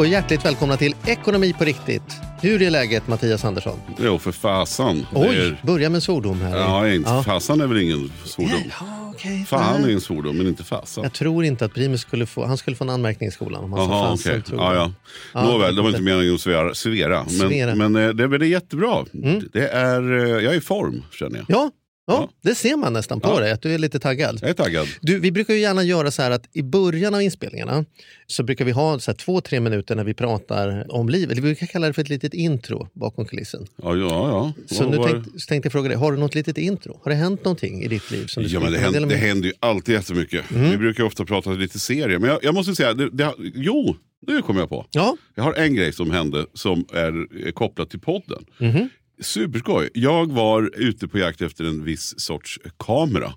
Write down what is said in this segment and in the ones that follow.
Och hjärtligt välkomna till Ekonomi på riktigt. Hur är läget Mattias Andersson? Jo, för fasan. Det Oj, är- börja med svordom här. Ja, inte, Ja. fasan är väl ingen svordom. Ja, okej. Fan är en svordom, men inte fasan. Jag tror inte att Primus skulle få, han skulle få en anmärkning i skolan om han sa Jaha, fasen. okej. tror Ja, jag. ja. Nåväl, det var inte- meningen att svera. svera. Svera. Men, men eh, det är väl jättebra. Det är, eh, jag är i form, känner jag. Ja, ja, det ser man nästan på Ja. dig, att du är lite taggad. Jag är taggad. Du, vi brukar ju gärna göra så här att i början av inspelningarna så brukar vi ha så två, tre minuter när vi pratar om livet. Vi brukar kalla det för ett litet intro bakom kulissen. Ja, ja, ja. Så Vad nu var det? tänkte, jag fråga dig, har du något litet intro? Har det hänt någonting i ditt liv? Som du Ja, men det, händer, det händer ju alltid jättemycket. Mm. Vi brukar ofta prata lite serier. Men jag, jag måste säga, det, det, jo, det kommer jag på. Ja, Jag har en grej som hände som är kopplad till podden. Mhm. Superskoj. Jag var ute på jakt efter en viss sorts kamera.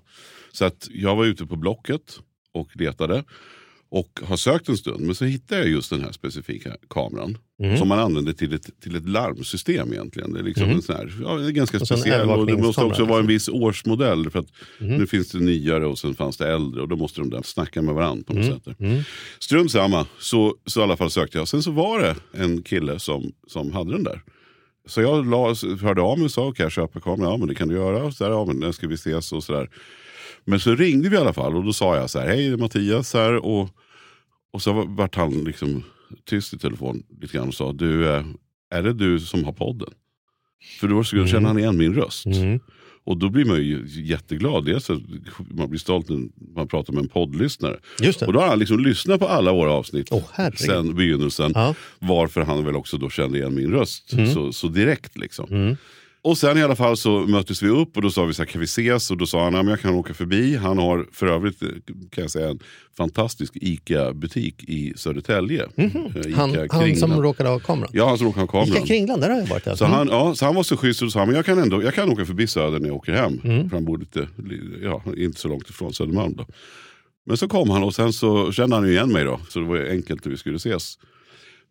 Så att jag var ute på Blocket och letade. Och har sökt en stund. Men så hittade jag just den här specifika kameran. Mhm. Som man använder till ett, till ett larmsystem egentligen. Det är, liksom en sån här, ja, det är ganska Och speciell. Och det måste också vara en viss årsmodell. För att Mhm. nu finns det nyare och sen fanns det äldre. Och då måste de där snacka med varandra på något Mm. sätt. Mm. Strunt samma, så, så i alla fall sökte jag. Sen så var det en kille som, som hade den där. Så jag la, hörde av mig och sa, kan jag köpa kameran? Ja men det kan du göra. Så där, ja men när ska vi ses och sådär. Men så ringde vi i alla fall och då sa jag så här, hej det är Mattias här. Och, och så vart han liksom tyst i telefon lite grann och sa, du, eh, är det du som har podden? För då skulle känna han igen min röst. Mm. Och då blir man ju jätteglad. Dels att man blir stolt när man pratar med en poddlyssnare. Och då har han liksom lyssnat på alla våra avsnitt herregud. sen begynnelsen. Ja. Varför han väl också då kände igen min röst så, så direkt. liksom. Mm. Och sen i alla fall så möttes vi upp och då sa vi så här, kan vi ses? Och då sa han, jag kan åka förbi. Han har för övrigt eh, kan jag säga en fantastisk ICA-butik i Södertälje. Eh, Ica Mhm. Han, han som råkade ha kameran? Ja, han som råkade ha kameran. Ica Kringland, där har jag varit. Så han, ja, så han var så schysst och sa men jag kan, ändå, jag kan åka förbi Söder när jag åker hem. Mm. För han bor lite, ja, inte så långt ifrån Södermalm. Då. Men så kom han och sen så kände han igen mig då. Så det var enkelt att vi skulle ses.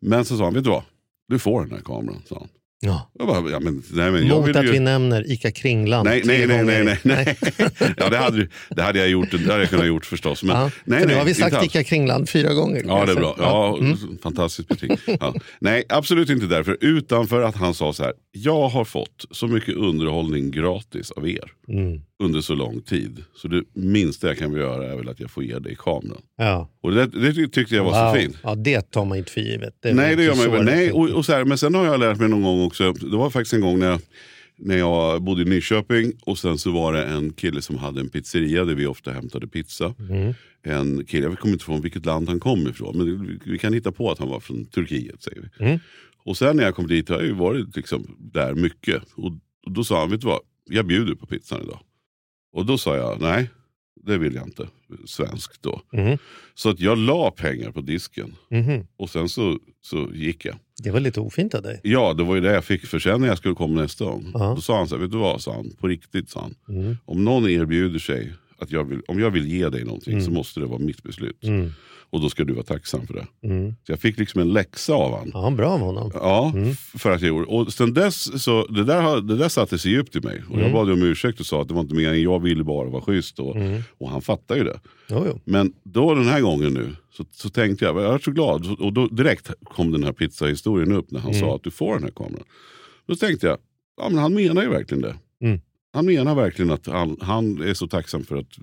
Men så sa han, vet du vad? Du får den här kameran. Sa han. Ja. Bara, ja, men, nej, men Mot att ju... vi nämner Ica Kringland Nej, nej, nej, nej, nej, nej. ja, det, hade, det hade jag gjort, det hade jag kunnat gjort förstås. Men, Ja, nej, för nu nej, har vi inte sagt. Ica Kringland fyra gånger. Ja, det är bra. Ja, Mm. Fantastisk butik. Ja. Nej, absolut inte därför. Utan för att han sa så här. Jag har fått så mycket underhållning gratis av er Mm. under så lång tid. Så det minsta jag kan göra är väl att jag får ge dig kameran. Ja. Och det, det tyckte jag var så fint. Ja, det tar man inte för givet. Det Nej, det gör inte man. Nej, rätt. och, och så här, men sen har jag lärt mig någon gång också. Det var faktiskt en gång när jag, när jag bodde i Nyköping och sen så var det en kille som hade en pizzeria där vi ofta hämtade pizza. Mm. En kille, jag kommer inte ihåg vilket land han kom ifrån, men vi, vi kan hitta på att han var från Turkiet säger vi. Mm. Och sen när jag kom dit har jag ju varit liksom där mycket. Och, och då sa han, vet du vad, jag bjuder på pizzan idag. Och då sa jag, nej, det vill jag inte. Svenskt då. Mhm. Så att jag la pengar på disken Mhm. och sen så, så gick jag. Det var lite ofint av dig. Ja, det var ju det jag fick för sen när jag skulle komma nästa gång. Ja. Då sa han så här, vet du vad, sa han, på riktigt sa han. Mm. Om någon erbjuder sig, att jag vill, om jag vill ge dig någonting så måste det vara mitt beslut. Mm. Och då ska du vara tacksam för det. Mm. Så jag fick liksom en läxa av han. Ja, bra av honom. Ja, Mm. för att jag gjorde. Och sen dess, så det där, det där satte sig djupt i mig. Och jag Mm. bad om ursäkt och sa att det var inte meningen, jag ville bara vara schysst. Och, och han fattar ju det. Jo, jo. Men då den här gången nu så, så tänkte jag, jag är så glad. Och då direkt kom den här pizzahistorien upp när han Mm. sa att du får den här kameran. Då tänkte jag, ja men han menar ju verkligen det. Mm. Han menar verkligen att han, han är så tacksam för att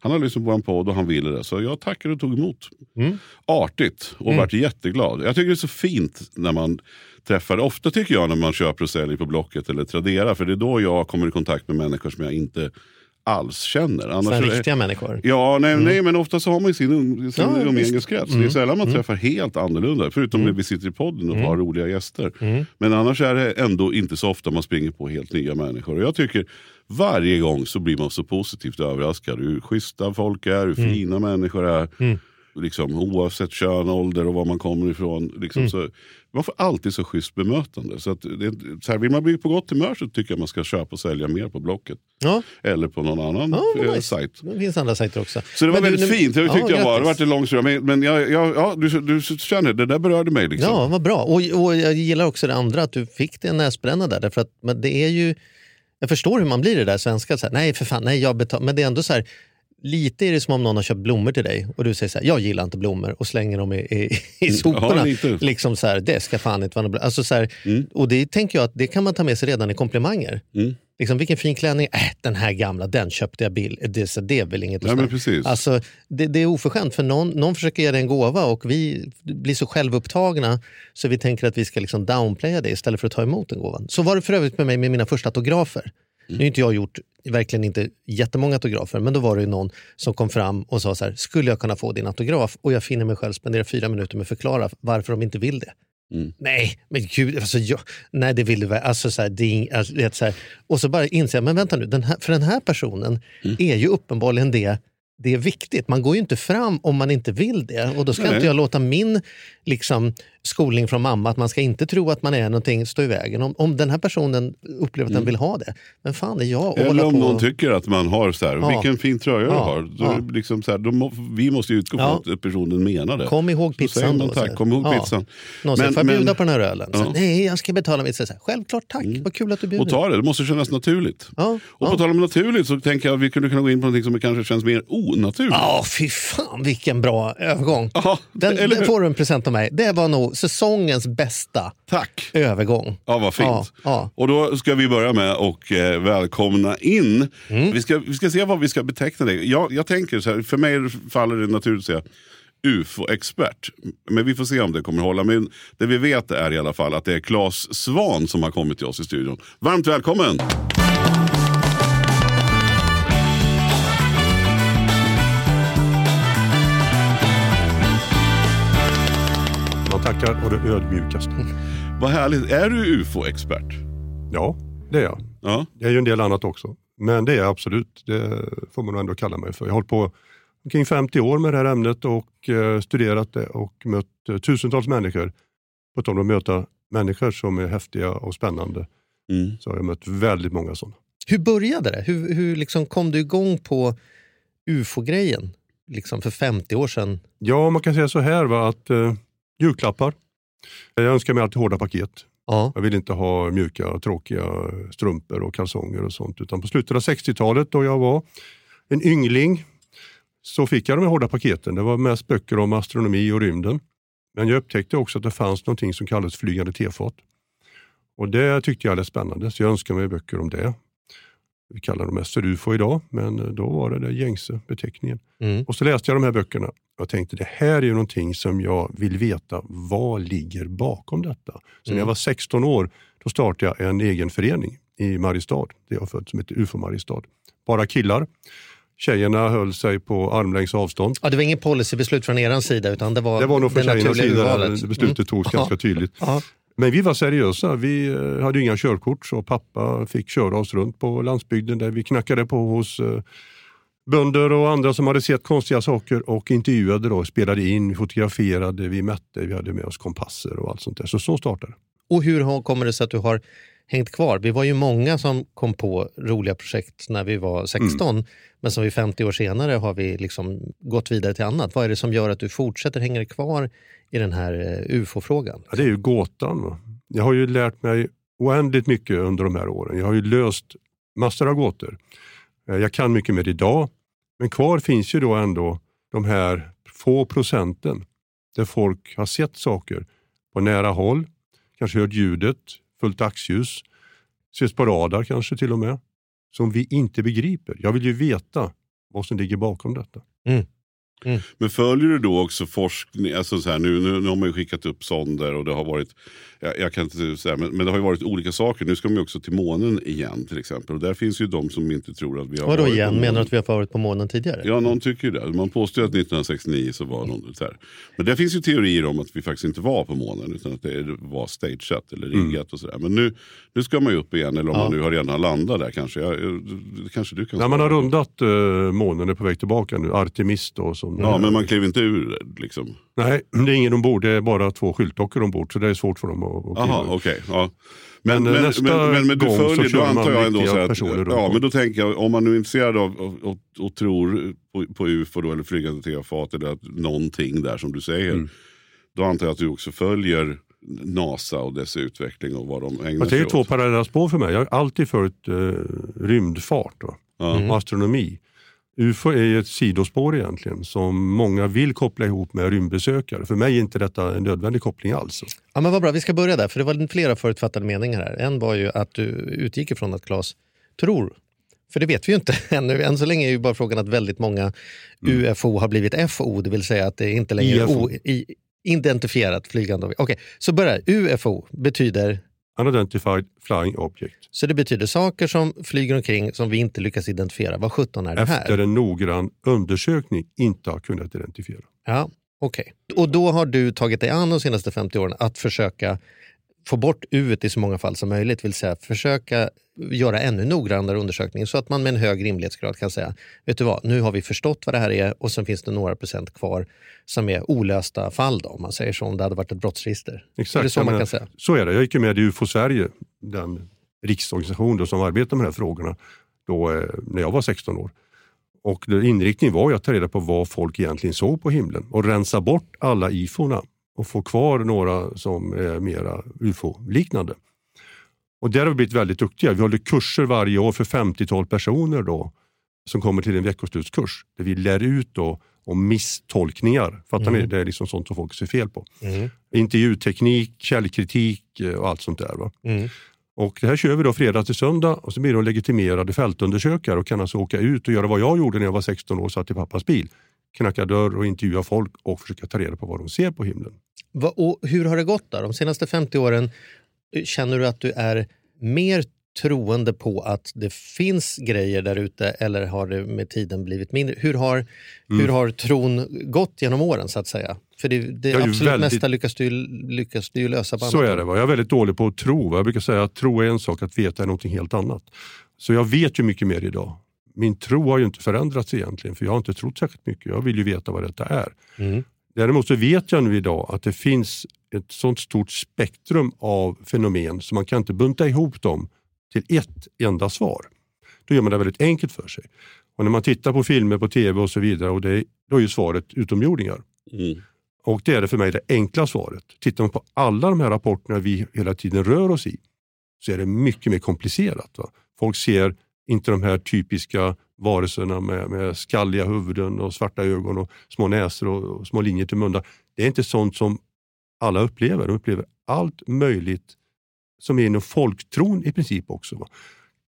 han har lyssnat på en podd och han ville det. Så jag tackade och tog emot. Mm. Artigt och varit jätteglad. Jag tycker det är så fint när man träffar, ofta tycker jag när man köper och säljer på Blocket eller Tradera. För det är då jag kommer i kontakt med människor som jag inte alls känner. Annars är det- riktiga människor. Ja, nej, nej, men ofta så har man ju sin, sin Ja, umgängeskrets. Det är sällan man träffar helt annorlunda. Förutom när vi sitter i podden och har roliga gäster. Men annars är det ändå inte så ofta man springer på helt nya människor. Och jag tycker varje gång så blir man så positivt överraskad. Hur schyssta folk är, hur fina människor är. Liksom, oavsett kön, ålder och var man kommer ifrån. Liksom, så, man får alltid så schysst bemötande. Så att det, så här, vill man bli på gott humör så tycker jag man ska köpa och sälja mer på Blocket. Ja, Eller på någon annan Ja, eh, nice. sajt. det finns andra sajter också. Så det var du, väldigt nu- fint, det Ja, tyckte jag var. Det var en lång. Men, men jag, jag, ja, du, du känner, det där berörde mig. Liksom. Ja, vad bra. Och, och jag gillar också det andra, att du fick det näsbränna där. Därför att, men det är ju, jag förstår hur man blir det där svenska. Så här, nej, för fan, nej, jag betalar. Men det är ändå så här, lite är det som om någon har köpt blommor till dig och du säger så här, jag gillar inte blommor och slänger dem i, i, i soporna. Ja, liksom så här, det ska fan inte vara något bra. Alltså så här, Och det tänker jag att det kan man ta med sig redan i komplimanger. Mm. Liksom, vilken fin klänning, äh, den här gamla, den köpte jag bild. Det, så det är väl inget Ja, men precis. Alltså, det, det är oförskämt för någon, någon försöker ge dig en gåva och vi blir så självupptagna så vi tänker att vi ska liksom downplaya det istället för att ta emot den gåvan. Så var det för övrigt med mig med mina första autografer. Nu har inte jag gjort verkligen inte jättemånga autografer men då var det ju någon som kom fram och sa så här, skulle jag kunna få din autograf? Och jag finner mig själv spendera fyra minuter med att förklara varför de inte vill det. Nej, men gud, alltså, jag, nej det vill du väl. Alltså, så här, det är, ing- alltså, så här, och så bara inser jag, men vänta nu, den här, för den här personen är ju uppenbarligen det det är viktigt. Man går ju inte fram om man inte vill det. Och då ska Nej. inte jag låta min liksom, skolning från mamma att man ska inte tro att man är någonting stå i vägen. Om, om den här personen upplever att den vill ha det, men fan är jag Eller om på... någon tycker att man har så här, Ja. vilken fin tröja du Ja. har. Då, Ja. liksom så här, då vi måste ju utgå Ja. från att personen menar det. Kom ihåg Så pizzan. då, tack, så kom ihåg Ja. pizzan. Någon säger, får jag bjuda på den här ölen? Så, Ja. Mm. Nej, jag ska betala mitt. Så här, Självklart tack, vad kul att du bjuder. Och ta det, det måste kännas naturligt. Ja, Och på ja. tal om naturligt så tänker jag att vi kunde kunna gå in på något som kanske känns mer onaturligt. Ja, fy fan vilken bra övergång. Ja, Den, den får du en present av mig. Det var nog säsongens bästa Tack! övergång. Ja, vad fint. Ja, ja. Och då ska vi börja med att eh, välkomna in. Mm. Vi, ska, vi ska se vad vi ska beteckna det. Jag, jag tänker så här, för mig faller det naturligt att säga UFO-expert. Men vi får se om det kommer hålla. Men det vi vet är i alla fall att det är Claes Svan som har kommit till oss i studion. Varmt välkommen! Tackar och det ödmjukaste. Vad härligt. Är du UFO-expert? Ja, det är jag. Ja. Det är ju en del annat också. Men det är jag absolut. Det får man nog ändå kalla mig för. Jag har hållit på omkring 50 år med det här ämnet och eh, studerat det och mött eh, tusentals människor. På tal om att möta människor som är häftiga och spännande Mm. så har jag mött väldigt många sådana. Hur började det? Hur, hur liksom kom du igång på ufo-grejen liksom för 50 år sedan? Ja, man kan säga så här va, att eh, julklappar. Jag önskar mig alltid hårda paket. Ja. Jag vill inte ha mjuka, tråkiga strumpor och kalsonger och sånt. Utan på slutet av 60-talet då jag var en yngling så fick jag de här hårda paketen. Det var mest böcker om astronomi och rymden. Men jag upptäckte också att det fanns någonting som kallades flygande tefat. Och det tyckte jag lät spännande så jag önskade mig böcker om det. Vi kallar dem mest för UFO idag, men då var det den gängse beteckningen. Mm. Och så läste jag de här böckerna och tänkte det här är ju någonting som jag vill veta. Vad ligger bakom detta? Så när jag var 16 år då startade jag en egen förening i Mariestad, där jag född, som heter UFO Mariestad. Bara killar. Tjejerna höll sig på armlängds avstånd. Ja, det var ingen policybeslut från er sida utan det var Det var nog från tjejernas sida urvalet. beslutet togs Mm. ganska tydligt. Ja. Men vi var seriösa. Vi eh, hade inga körkort så pappa fick köra oss runt på landsbygden där vi knackade på hos eh, bönder och andra som hade sett konstiga saker och intervjuade då, spelade in, fotograferade, vi mätte, vi hade med oss kompasser och allt sånt där. Så så startade. Och hur kommer det sig att du har hängt kvar? Vi var ju många som kom på roliga projekt när vi var 16 men som vi 50 år senare har vi liksom gått vidare till annat. Vad är det som gör att du fortsätter hänga kvar i den här eh, ufo-frågan? Ja, det är ju gåtan. Jag har ju lärt mig oändligt mycket under de här åren. Jag har ju löst massor av gåtor. Eh, Jag kan mycket mer idag, men kvar finns ju då ändå de här få procenten där folk har sett saker på nära håll, kanske hört ljudet, fullt dagsljus, ses på radar kanske till och med, som vi inte begriper. Jag vill ju veta vad som ligger bakom detta. Mm. Mm. Men följer du då också forskning, alltså så här, nu, nu, nu har man ju skickat upp sonder och det har varit, jag, jag kan inte säga, men, men det har ju varit olika saker. Nu ska de ju också till månen igen till exempel. Och där finns ju de som inte tror att vi har Vadå varit på igen? Menar du att vi har varit på månen tidigare? Ja, någon tycker ju det. Man påstår ju att 1969 så var någon här. Men det finns ju teorier om att vi faktiskt inte var på månen utan att det var stageat eller riggat och sådär. Men nu, nu ska man ju upp igen, eller om Ja. man nu har redan landat där kanske. Jag, jag, kanske du kan När man har rundat eh, månen är på väg tillbaka nu, Artemis då. Som, Ja, men man klev inte ur liksom. Nej, det är ingen ombord, det är bara två skyltdockor ombord så det är svårt för dem att, Jaha, okej. ja. Men, eh, nästa gång så följer, kör då antar man jag ändå så att, personer ja, om. men då tänker jag, om man nu är intresserad av och, och, och tror på, på UFO då, eller flygande tefat eller att någonting där som du säger. Mm. Då antar jag att du också följer NASA och dess utveckling och vad de ägnar Fast det är sig två åt. parallella spår för mig. Jag har alltid följt eh, rymdfart va? Ja. och astronomi. UFO är ju ett sidospår egentligen som många vill koppla ihop med rymdbesökare. För mig är inte detta en nödvändig koppling alls. Ja, men vad bra, vi ska börja där, för det var flera förutfattade meningar här. En var ju att du utgick ifrån att Claes tror. För det vet vi ju inte ännu. Än så länge är ju bara frågan att väldigt många UFO har blivit FO, det vill säga att det inte längre är IFO. o, i, identifierat flygande objekt. Okej, så börjar UFO betyder Unidentified Flying Object. så det betyder saker som flyger omkring som vi inte lyckas identifiera. Vad sjutton är det här? Efter en noggrann undersökning inte har kunnat identifiera. Ja, okej. Och då har du tagit dig an de senaste 50 åren att försöka få bort U i så många fall som möjligt, vill säga försöka göra ännu noggrannare undersökning så att man med en hög rimlighetsgrad kan säga, vet du vad, nu har vi förstått vad det här är och sen finns det några procent kvar som är olösta fall då, om man säger så, om det hade varit ett brottsregister. Exakt, Är det så man menar, kan säga? Så är det. Jag gick ju med i UFO Sverige, den riksorganisation då som arbetar med de här frågorna, då, eh, när jag var 16 år. Och inriktningen var ju att ta reda på vad folk egentligen såg på himlen och rensa bort alla ifona och få kvar några som är mera ufo-liknande. Och där har vi blivit väldigt duktiga. Vi håller kurser varje år för 50-tal personer då, som kommer till en veckoslutskurs där vi lär ut då om misstolkningar. Fattar ni? Det är liksom sånt som folk ser fel på. Mm. Intervjuteknik, källkritik eh, och allt sånt där. Va? Mm. Och det här kör vi då fredag till söndag och så blir de legitimerade fältundersökare och kan alltså åka ut och göra vad jag gjorde när jag var 16 år och satt i pappas bil. Knacka dörr och intervjua folk och försöka ta reda på vad de ser på himlen. Va, och hur har det gått då? De senaste 50 åren, eh, känner du att du är mer troende på att det finns grejer där ute eller har det med tiden blivit mindre? Hur har, hur har tron gått genom åren så att säga? För det, det är absolut väldigt- mesta lyckas du, lyckas du lösa på Så annat är håll. det. Va? Jag är väldigt dålig på att tro. Va? Jag brukar säga att tro är en sak, att veta är någonting helt annat. Så jag vet ju mycket mer idag. Min tro har ju inte förändrats egentligen för jag har inte trott särskilt mycket. Jag vill ju veta vad detta är. Mm. Däremot så vet jag nu idag att det finns ett sånt stort spektrum av fenomen så man kan inte bunta ihop dem till ett enda svar. Då gör man det väldigt enkelt för sig. Och när man tittar på filmer på tv och så vidare, och det, då är ju svaret utomjordingar. Mm. Och det är det för mig det enkla svaret. Tittar man på alla de här rapporterna vi hela tiden rör oss i så är det mycket mer komplicerat. Va? Folk ser inte de här typiska varelserna med, med skalliga huvuden och svarta ögon och små näsor och, och små linjer till munnen. Det är inte sånt som alla upplever. De upplever allt möjligt som är inom folktron i princip också. Va?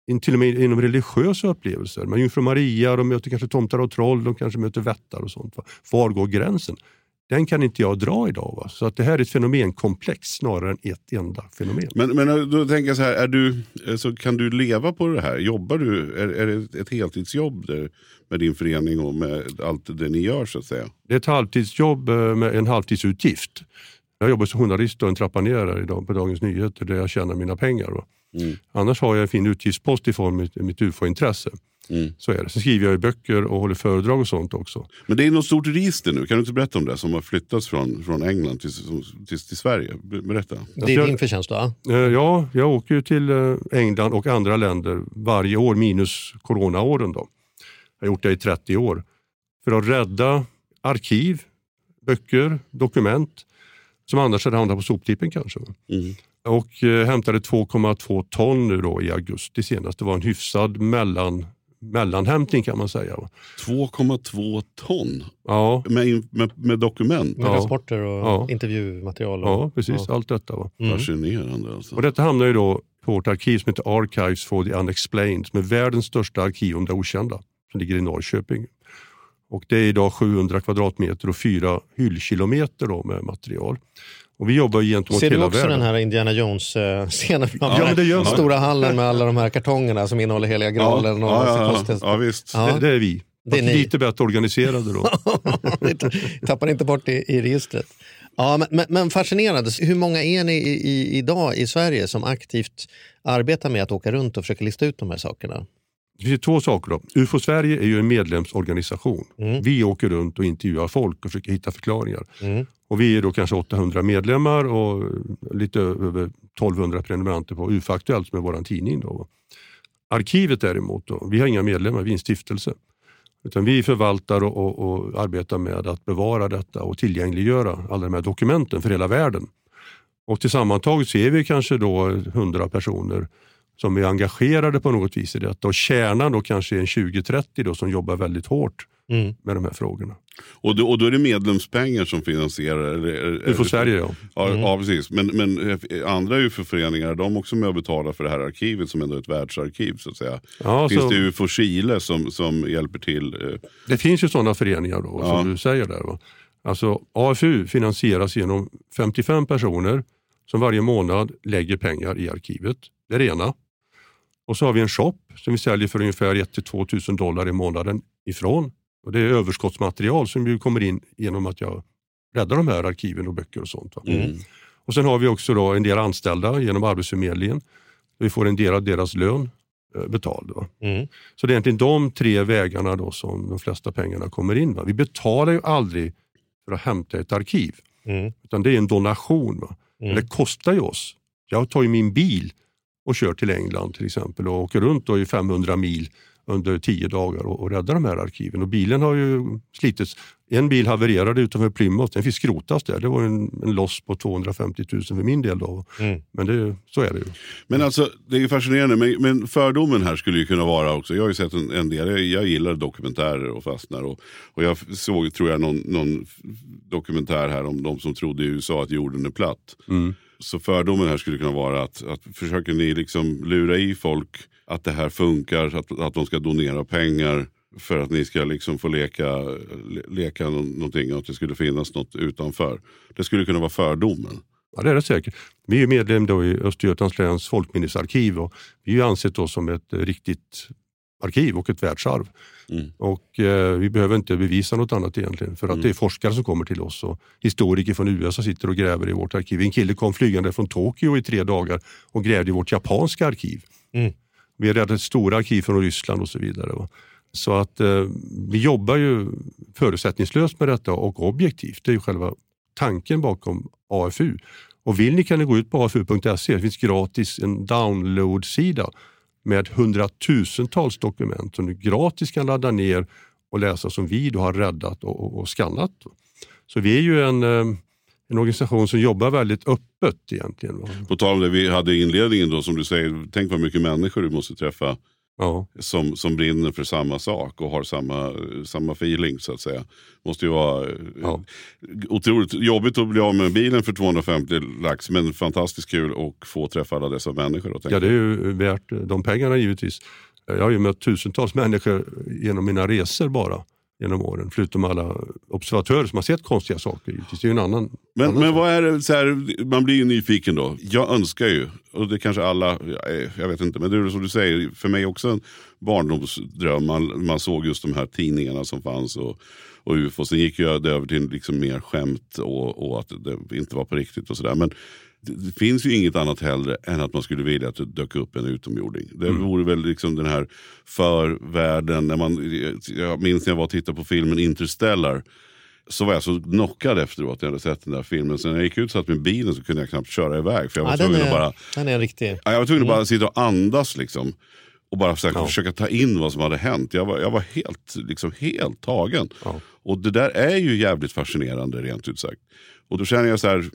In, till och med inom religiösa upplevelser. Men Jungfru Maria, de möter kanske tomtar och troll, de kanske möter vättar och sånt. Va? Var går gränsen? Den kan inte jag dra idag. Va? Så att det här är ett fenomenkomplex snarare än ett enda fenomen. Men, men eh, då tänker jag så här, är du, eh, så kan du leva på det här? Jobbar du, är, är det ett heltidsjobb där, med din förening och med allt det ni gör så att säga? Det är ett halvtidsjobb eh, med en halvtidsutgift. Jag jobbar som journalist och en trappa ner idag på Dagens Nyheter där jag tjänar mina pengar. Mm. Annars har jag en fin utgiftspost i form av mitt, mitt ufo-intresse. Mm. Så är det. Sen skriver jag ju böcker och håller föredrag och sånt också. Men det är något stort register nu, kan du inte berätta om det? Som har flyttats från, från England till, till, till Sverige. Be- Berätta. Det är din förtjänst då? ja? Eh, Ja, jag åker ju till eh, England och andra länder varje år minus coronaåren. Då. Jag har gjort det i 30 år. För att rädda arkiv, böcker, dokument som annars hade hamnat på soptippen kanske. Mm. Och eh, hämtade 2,2 ton nu då i augusti senast. Det var en hyfsad mellan, mellanhämtning kan man säga. va. 2,2 ton Ja, med, med, med dokument. Med Ja. rapporter och Ja. intervjumaterial? Och, ja precis. Allt detta. Va? Mm. Fascinerande alltså. Och detta hamnar ju då på vårt arkiv som heter Archives for the Unexplained som är världens största arkiv om det okända som ligger i Norrköping. Och det är idag 700 kvadratmeter och fyra hyllkilometer då med material. Och vi jobbar gentemot Ser du också världen. den här Indiana Jones-scenen framför Ja, Den stora hallen med alla de här kartongerna som innehåller heliga graalen och ja, massa ja, ja. ja, visst. Det, det är vi. Det är ni. Lite bättre organiserade då. Tappar inte bort i, i registret. Ja, men, men, men fascinerande. Hur många är ni i, i, idag i Sverige som aktivt arbetar med att åka runt och försöka lista ut de här sakerna? Det finns två saker. Då. UFO Sverige är ju en medlemsorganisation. Mm. Vi åker runt och intervjuar folk och försöker hitta förklaringar. Mm. Och vi är då kanske 800 medlemmar och lite över 1200 prenumeranter på UFO Aktuellt som är vår tidning. Då. Arkivet däremot, då, vi har inga medlemmar, vi är en stiftelse. Utan vi förvaltar och, och, och arbetar med att bevara detta och tillgängliggöra alla de här dokumenten för hela världen. Och tillsammantaget så är vi kanske då 100 personer som är engagerade på något vis i detta och kärnan då kanske är en 20-30 då som jobbar väldigt hårt Mm. med de här frågorna. Och, då, och då är det medlemspengar som finansierar? Eller, eller, UFO Sverige ja. Ja, Mm. ja precis. Men, men eh, andra UFO-föreningar, de också med och betalar för det här arkivet som ändå är ett världsarkiv. Så att säga. ja Finns så, det UFO Chile som, som hjälper till? eh, Det finns ju sådana föreningar då, Ja. som du säger där. Va? Alltså, AFU finansieras genom 55 personer som varje månad lägger pengar i arkivet. Det är det ena. Och så har vi en shop som vi säljer för ungefär 1-2 000 dollar i månaden ifrån. Och det är överskottsmaterial som ju kommer in genom att jag räddar de här arkiven och böcker och sånt. Mm. Och Sen har vi också då en del anställda genom Arbetsförmedlingen. Vi får en del av deras lön eh, betald. Mm. Så det är egentligen de tre vägarna då som de flesta pengarna kommer in. Va? Vi betalar ju aldrig för att hämta ett arkiv, Mm. utan det är en donation. Va? Men Mm. det kostar ju oss. Jag tar ju min bil och kör till England till exempel och åker runt då i 500 mil under tio dagar och, och räddar de här arkiven. Och bilen har ju slitits. En bil havererade utanför Plymouth, den fick skrotas där. Det var en, en loss på 250 000 för min del. Då. Mm. Men det, så är det ju. Men alltså, det är fascinerande. Men, men fördomen här skulle ju kunna vara också. Jag har ju sett en, en del. Jag, jag gillar dokumentärer och fastnar. Och, och jag såg, tror jag, någon, någon dokumentär här om de som trodde i USA att jorden är platt. Mm. Så fördomen här skulle kunna vara att, att försöker ni liksom lura i folk att det här funkar, att, att de ska donera pengar för att ni ska liksom få leka, leka någonting och att det skulle finnas något utanför. Det skulle kunna vara fördomen. Ja, det är det säkert. Vi är medlem då i Östergötlands läns folkminnesarkiv och vi har ansett oss som ett riktigt arkiv och ett världsarv. Mm. Och eh, Vi behöver inte bevisa något annat egentligen för att Mm. det är forskare som kommer till oss och historiker från USA sitter och gräver i vårt arkiv. En kille kom flygande från Tokyo i tre dagar och grävde i vårt japanska arkiv. Mm. Vi har räddat stora arkiv från Ryssland och så vidare. Va? Så att eh, vi jobbar ju förutsättningslöst med detta och objektivt. Det är ju själva tanken bakom AFU. Och vill ni kan ni gå ut på afu.se. Det finns gratis en download-sida med hundratusentals dokument som du gratis kan ladda ner och läsa som vi då har räddat och, och, och skannat. Så vi är ju en, eh, en organisation som jobbar väldigt öppet egentligen. På tal om det vi hade i inledningen då som du säger, tänk vad mycket människor du måste träffa Ja. som, som brinner för samma sak och har samma, samma feeling så att säga. Måste ju vara eh, Ja. otroligt jobbigt att bli av med bilen för 250 lax men fantastiskt kul att få träffa alla dessa människor. Ja, det är ju värt de pengarna givetvis. Jag har ju mött tusentals människor genom mina resor bara genom åren. Förutom alla observatörer som har sett konstiga saker. Givetvis. Det är en annan, Men, annan men vad är det, så här, man blir ju nyfiken då. Jag önskar ju, och det kanske alla, jag- jag vet inte, men det är som du säger, för mig också en barndomsdröm. Man, man såg just de här tidningarna som fanns och, och ufo. Sen gick jag det över till liksom mer skämt och, och att det inte var på riktigt och sådär. Men det, finns ju inget annat hellre än att man skulle vilja att det dök upp en utomjording. Det vore väl liksom den här förvärlden. När man, jag minns när jag var och tittade på filmen Interstellar så var jag så knockad efteråt när jag hade sett den där filmen. Så när jag gick ut och satt med bilen så kunde jag knappt köra iväg. För jag var Ja, tvungen är, att bara, den är riktig. jag var tvungen att bara sitta och andas liksom. Och bara försöka, Ja. försöka ta in vad som hade hänt. Jag var, jag var helt, liksom, helt tagen. Ja. Och det där är ju jävligt fascinerande rent ut sagt. Och då känner jag så här,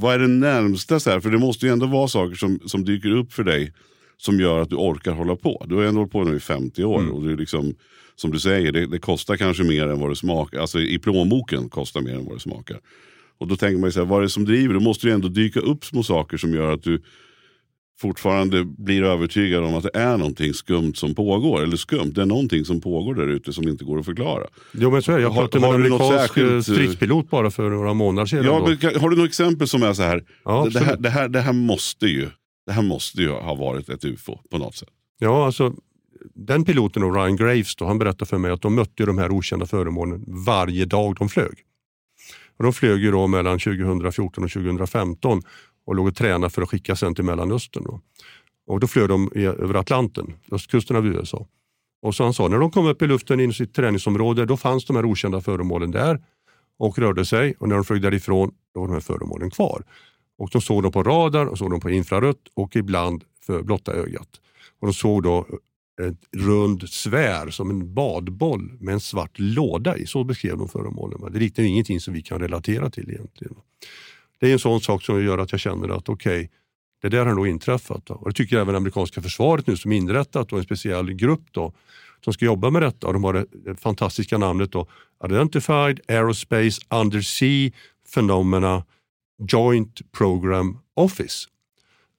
vad är det närmsta? Så här? För det måste ju ändå vara saker som, som dyker upp för dig som gör att du orkar hålla på. Du har ändå hållit på nu i 50 år. Mm. Och det är liksom, som du säger, det, det kostar kanske mer än vad det smakar. Alltså i plånboken kostar mer än vad det smakar. Och då tänker man ju så här, vad är det som driver? Då måste det ändå dyka upp små saker som gör att du fortfarande blir övertygad om att det är någonting skumt som pågår. Eller skumt, det är någonting som pågår där ute som inte går att förklara. Jo, men så är det. Jag Har- pratade med en amerikansk eh, särskilt, eh, stridspilot bara för några månader sedan. Ja, då. men har du något exempel som är så här, Ja, det, det, här, det, här, det här måste ju det här måste ju ha varit ett ufo på något sätt. Ja, alltså, den piloten, och Ryan Graves, då, han berättade för mig att de mötte de här okända föremålen varje dag de flög. Och de flög ju då mellan 2014 och 2015 och låg och tränade för att skicka sen till Mellanöstern. Då. Och då flög de i, över Atlanten, östkusten av USA. Och så han sa, när de kom upp i luften in i sitt träningsområde, då fanns de här okända föremålen där och rörde sig. Och när de flög därifrån, då var de här föremålen kvar. Och de såg dem på radar, och såg dem på infrarött och ibland för blotta ögat. Och de såg då ett rund svär som en badboll med en svart låda i. Så beskrev de föremålen. Det liknar ju ingenting som vi kan relatera till egentligen. Det är en sån sak som gör att jag känner att okej, det där har nog inträffat. Då. Och det tycker även amerikanska försvaret nu som inrättat en speciell grupp då, som ska jobba med detta. Och de har det, fantastiska namnet då, Identified Aerospace Undersea Phenomena Joint Program Office.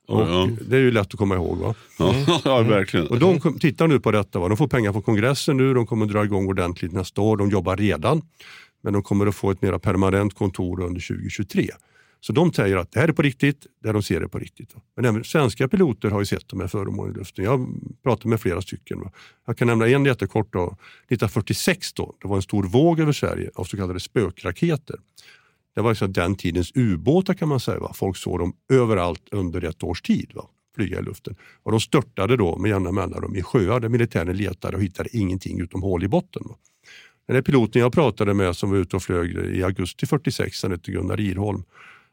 Och Ja. Det är ju lätt att komma ihåg. Va? Ja, ja verkligen. Och de tittar nu på detta. Va? De får pengar från kongressen nu, de kommer dra igång ordentligt nästa år. De jobbar redan, men de kommer att få ett mer permanent kontor under 2023. Så de säger att det här är på riktigt, där de ser det på riktigt. Men även svenska piloter har ju sett de här föremålen i luften. Jag har pratat med flera stycken. Jag kan nämna en jättekort. Då. 1946 då, det var en stor våg över Sverige av så kallade spökraketer. Det var liksom den tidens ubåtar kan man säga. Va? Folk såg dem överallt under ett års tid. Va? Flyga i luften. Och de störtade då med jämna mellanrum i sjöar där militären letade och hittade ingenting utom hål i botten. Va? Den piloten jag pratade med som var ute och flög i augusti 46, han hette Gunnar Irholm.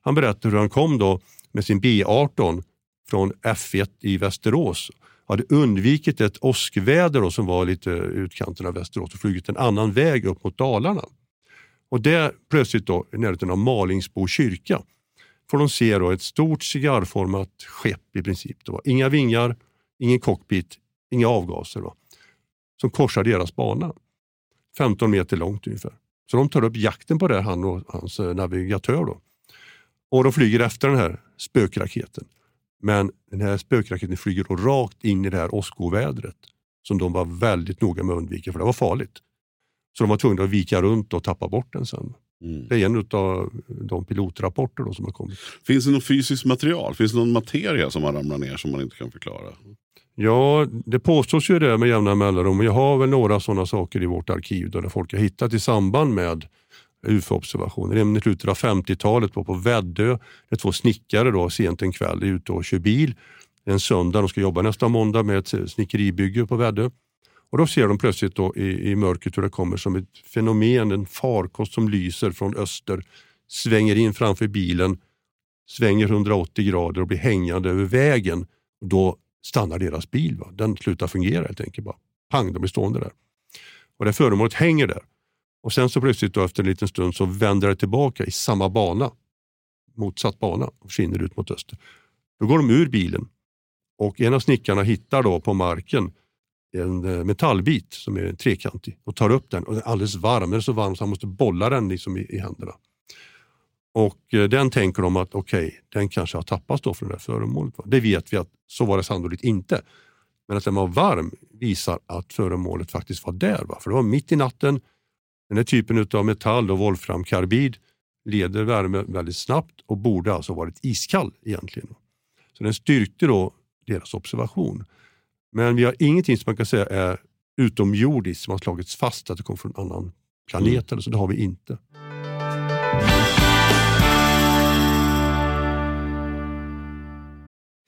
Han berättade hur han kom då med sin B18 från F1 i Västerås hade undvikit ett åskväder då, som var lite utkanten av Västerås och flugit en annan väg upp mot Dalarna. Och där plötsligt då, i närheten av Malingsbo kyrka får de se då ett stort cigarrformat skepp i princip. Då. inga vingar, ingen cockpit, inga avgaser. Då, som korsar deras bana. 15 meter långt ungefär. Så de tar upp jakten på det, han och hans eh, navigatör. Då. Och de flyger efter den här spökraketen. Men den här spökraketen flyger då rakt in i det här åskovädret som de var väldigt noga med att undvika för det var farligt. Så de var tvungna att vika runt och tappa bort den sen. Mm. Det är en av de pilotrapporter då som har kommit. Finns det något fysiskt material? Finns det någon materia som har ramlat ner som man inte kan förklara? Ja, det påstås ju det med jämna mellanrum. Jag har väl några sådana saker i vårt arkiv då där folk har hittat i samband med UFO-observationer. I slutet av 50-talet var på Väddö. Det är två snickare då, sent en kväll är ute och kör bil. En söndag, de ska jobba nästa måndag med ett snickeribygge på Väddö. Och då ser de plötsligt då i, i mörkret hur det kommer som ett fenomen, en farkost som lyser från öster, svänger in framför bilen, svänger 180 grader och blir hängande över vägen. Och då stannar deras bil. Va? Den slutar fungera helt enkelt. Bara. Pang, de blir stående där. Och det föremålet hänger där. Och sen så plötsligt då, efter en liten stund så vänder det tillbaka i samma bana. Motsatt bana och försvinner ut mot öster. Då går de ur bilen och en av snickarna hittar då på marken en eh, metallbit som är trekantig och tar upp den och den är alldeles varm. Den är så varm så han måste bolla den liksom i, i händerna. Och eh, den tänker de att okej, den kanske har tappats då från det här föremålet. Det vet vi att så var det sannolikt inte. Men att den var varm visar att föremålet faktiskt var där. Va? För det var mitt i natten. Den här typen av metall och volframkarbid leder värme väldigt snabbt och borde alltså varit iskall egentligen. Så den styrkte då deras observation. Men vi har ingenting som man kan säga är utomjordiskt som har slagits fast att det kommer från en annan planet. Eller så det har vi inte.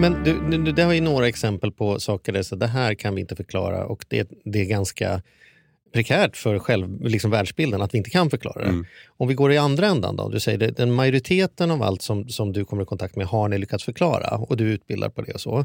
Men du, nu- det har ju några exempel på saker där så det här kan vi inte förklara och det, det är ganska prekärt för själv, liksom världsbilden att vi inte kan förklara det. Om vi går i andra ändan då, du säger det, den majoriteten av allt som, som du kommer i kontakt med har ni lyckats förklara och du utbildar på det och så.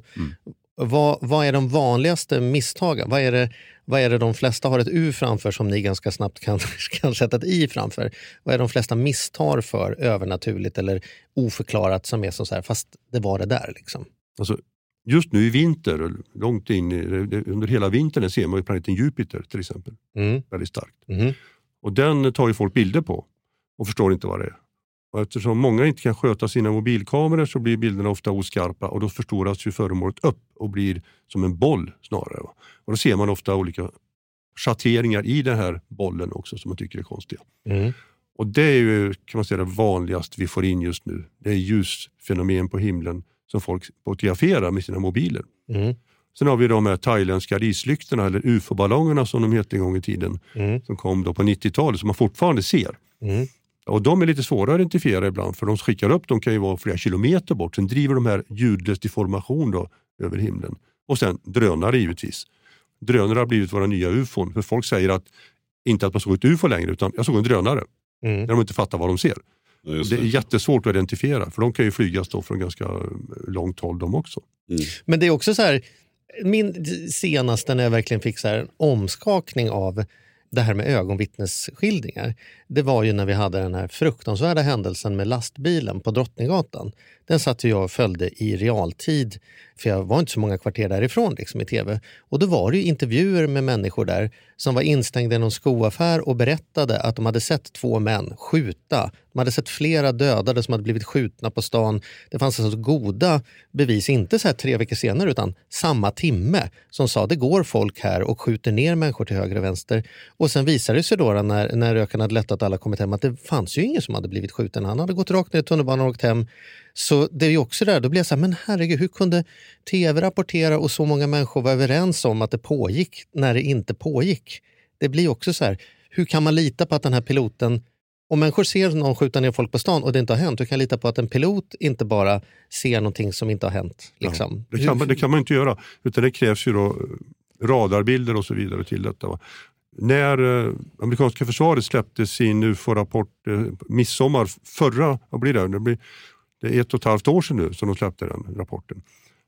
Vad, vad är de vanligaste misstagen? Vad är, det, vad är det de flesta har ett U framför som ni ganska snabbt kan, kan sätta ett I framför? Vad är de flesta misstar för övernaturligt eller oförklarat som är som så här, fast det var det där liksom? Alltså, just nu i vinter, långt in i, under hela vintern ser man ju planeten Jupiter till exempel Mm. väldigt starkt. Mhm. Och den tar ju folk bilder på och förstår inte vad det är. Och eftersom många inte kan sköta sina mobilkameror så blir bilderna ofta oskarpa och då förstoras ju föremålet upp och blir som en boll snarare. va. Och då ser man ofta olika schatteringar i den här bollen också som man tycker är konstiga. Mm. Och det är ju kan man säga, det vanligaste vi får in just nu. Det är ljusfenomen på himlen som folk fotograferar med sina mobiler. Mm. Sen har vi de här thailändska rislyktorna eller ufo-ballongerna som de hette en gång i tiden Mm. som kom då på 90-talet som man fortfarande ser. Mm. Och de är lite svåra att identifiera ibland för de skickar upp, de kan ju vara flera kilometer bort. Sen driver de här ljudlös deformation då över himlen. Och sen drönare givetvis. Drönare har blivit våra nya ufon. För folk säger att inte att man såg ett ufo längre utan jag såg en drönare. Mm. När de inte fattar vad de ser. Ja, just Det är det. jättesvårt att identifiera för de kan ju flygas då från ganska långt håll de också. Men det är också så här, min senaste när jag verkligen fick så här en omskakning av det här med ögonvittnesskildringar, det var ju när vi hade den här fruktansvärda händelsen med lastbilen på Drottninggatan. Den satt jag och följde i realtid, för jag var inte så många kvarter därifrån liksom, i tv. Och då var det ju intervjuer med människor där som var instängda i någon skoaffär och berättade att de hade sett två män skjuta. De hade sett flera dödade som hade blivit skjutna på stan. Det fanns alltså goda bevis, inte så här tre veckor senare utan samma timme, som sa det går folk här och skjuter ner människor till höger och vänster. Och sen visade det sig då när, när röken hade lättat och alla kommit hem att det fanns ju ingen som hade blivit skjuten. Han hade gått rakt ner i tunnelbanan och åkt hem. Så det är ju också där, då blir jag så här, men herregud, hur kunde tv rapportera och så många människor var överens om att det pågick när det inte pågick? Det blir också så här, hur kan man lita på att den här piloten om människor ser någon skjuta ner folk på stan och det inte har hänt, hur kan jag lita på att en pilot inte bara ser någonting som inte har hänt? Liksom? Det kan, man, det kan man inte göra. Utan det krävs ju då eh, radarbilder och så vidare till detta. Va? När eh, amerikanska försvaret släppte sin UFO-rapport eh, midsommar förra, vad blir det? Det, blir, det är ett och ett halvt år sedan nu som de släppte den rapporten.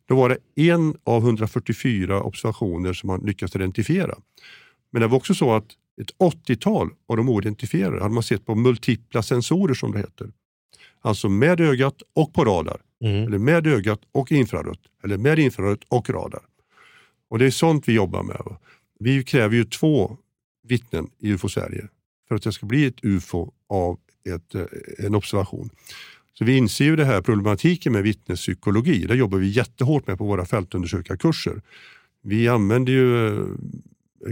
Då var det en av 144 observationer som man lyckades identifiera. Men det var också så att ett 80-tal av de oidentifierade hade man sett på multipla sensorer som det heter. Alltså med ögat och på radar. Mm. Eller med ögat och infrarött. Eller med infrarött och radar. Och det är sånt vi jobbar med. va. Vi kräver ju två vittnen i UFO-Sverige för att det ska bli ett UFO av ett, eh, en observation. Så vi inser ju det här problematiken med vittnespsykologi. Det jobbar vi jättehårt med på våra fältundersökarkurser. Vi använder ju eh,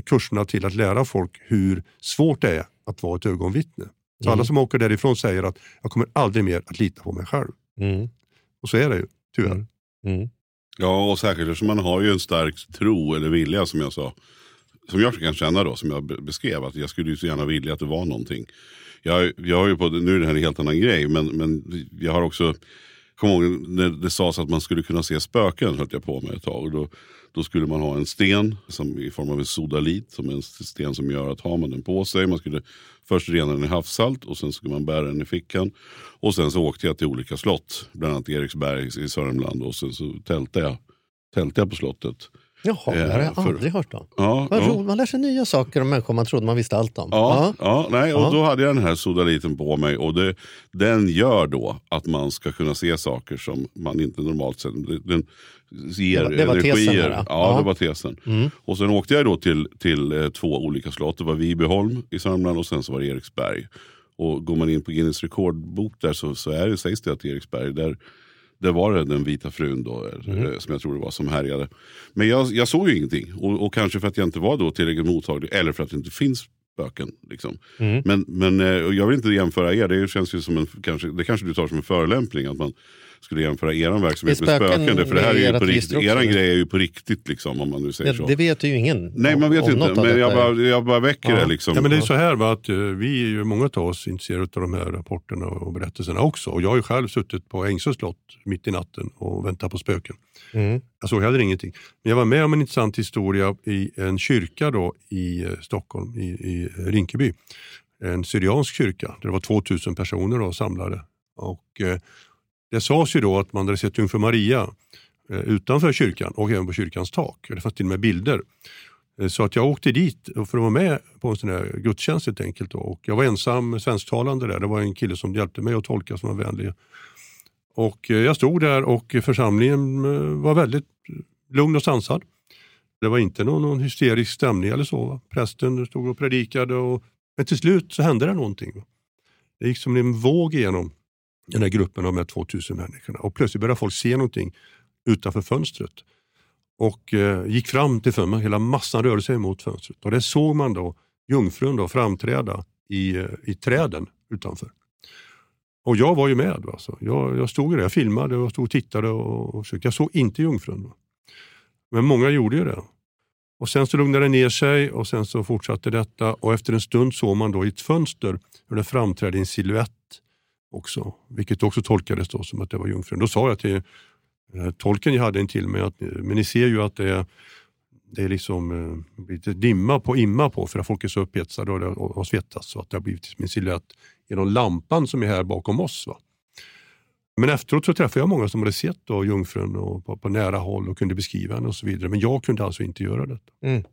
kurserna till att lära folk hur svårt det är att vara ett ögonvittne. Så Mm. alla som åker därifrån säger att jag kommer aldrig mer att lita på mig själv. Mm. Och så är det ju, tyvärr. Mm. Ja, och säkert eftersom man har ju en stark tro eller vilja som jag sa. Som jag kan känna då, som jag be- beskrev. Att jag skulle ju så gärna vilja att det var någonting. Jag, jag har ju på, nu är det här en helt annan grej, men, men jag har också Kom ihåg när det sades att man skulle kunna se spöken höll jag på med ett tag. Då, då skulle man ha en sten som i form av en sodalit. Som är en sten som gör att har man den på sig. Man skulle först rena den i havssalt och sen skulle man bära den i fickan. Och sen så åkte jag till olika slott. Bland annat Eriksberg i Sörmland. Och sen så tältade jag, tältade jag på slottet. Jaha, det har jag Eh, för- aldrig hört om. Ja, Vad ja. roligt, man lär sig nya saker om människor man trodde man visste allt om. Ja, ja. nej, och då hade jag den här sodaliten på mig och det, den gör då att man ska kunna se saker som man inte normalt sett. Den ger Det var- det var tesen energier. här, ja, ja. det var tesen. Mm. Och sen åkte jag då till, till eh, två olika slott. Det var Vibyholm i Sörmland och sen så var det Eriksberg. Och går man in på Guinness rekordbok där så, så är det, sägs det att Eriksberg, där, där var det den vita frun då, eh, som jag tror det var som härjade. Men jag, jag såg ju ingenting. Och, och kanske för att jag inte var då tillräckligt mottaglig eller för att det inte finns spöken. Liksom. Mm. Men, men eh, jag vill inte jämföra er, det känns ju som en, kanske, det kanske du tar som en förolämpning att man skulle jämföra er verksamhet med spöken. För det här är ju på riktigt, också, eller? grej är ju på riktigt liksom om man nu säger Det, så. det vet ju ingen. Nej man vet om inte, men jag bara, jag bara väcker Ja. det liksom. Ja, men det är så här va, att eh, vi är ju många av oss intresserade av de här rapporterna och berättelserna också. Och jag har ju själv suttit på Ängsö slott mitt i natten och väntat på spöken. Mm. Jag såg heller ingenting. Men jag var med om en intressant historia i en kyrka då i eh, Stockholm, i, i Rinkeby. En syriansk kyrka där det var 2000 personer då samlade. Och, eh, det sades ju då att man hade sett Jungfru Maria eh, utanför kyrkan och även på kyrkans tak. Det fanns till och med bilder. Eh, så att jag åkte dit för att vara med på en sån här gudstjänst helt enkelt. Och jag var ensam svensktalande där. Det var en kille som hjälpte mig att tolka som var vänlig. Och eh, jag stod där och församlingen var väldigt lugn och sansad. Det var inte någon, någon hysterisk stämning eller så. Va? Prästen stod och predikade. Och, men till slut så hände det någonting. Va? Det gick som en våg igenom den här gruppen av de här 2000 människorna. Och plötsligt började folk se någonting utanför fönstret. Och eh, gick fram till fönstret, hela massan rörde sig mot fönstret. Och där såg man då jungfrun då framträda i, eh, i träden utanför. Och jag var ju med. Va? Så jag, jag stod där, jag filmade och stod och tittade. Och, och försökte. Jag såg inte jungfrun. Va? Men många gjorde ju det. Och Sen så lugnade det ner sig och sen så fortsatte detta. Och efter en stund såg man då i ett fönster hur det framträdde en silhuett också. Vilket också tolkades då som att det var jungfrun. Då sa jag till eh, tolken jag hade en till mig att eh, men ni ser ju att det är, det är liksom eh, lite dimma på, imma på för att folk är så upphetsade och, och svettas. Så att det har blivit en silhuett genom lampan som är här bakom oss. Va? Men efteråt så träffade jag många som hade sett då jungfrun och på, på nära håll och kunde beskriva henne och så vidare. Men jag kunde alltså inte göra detta. Mm.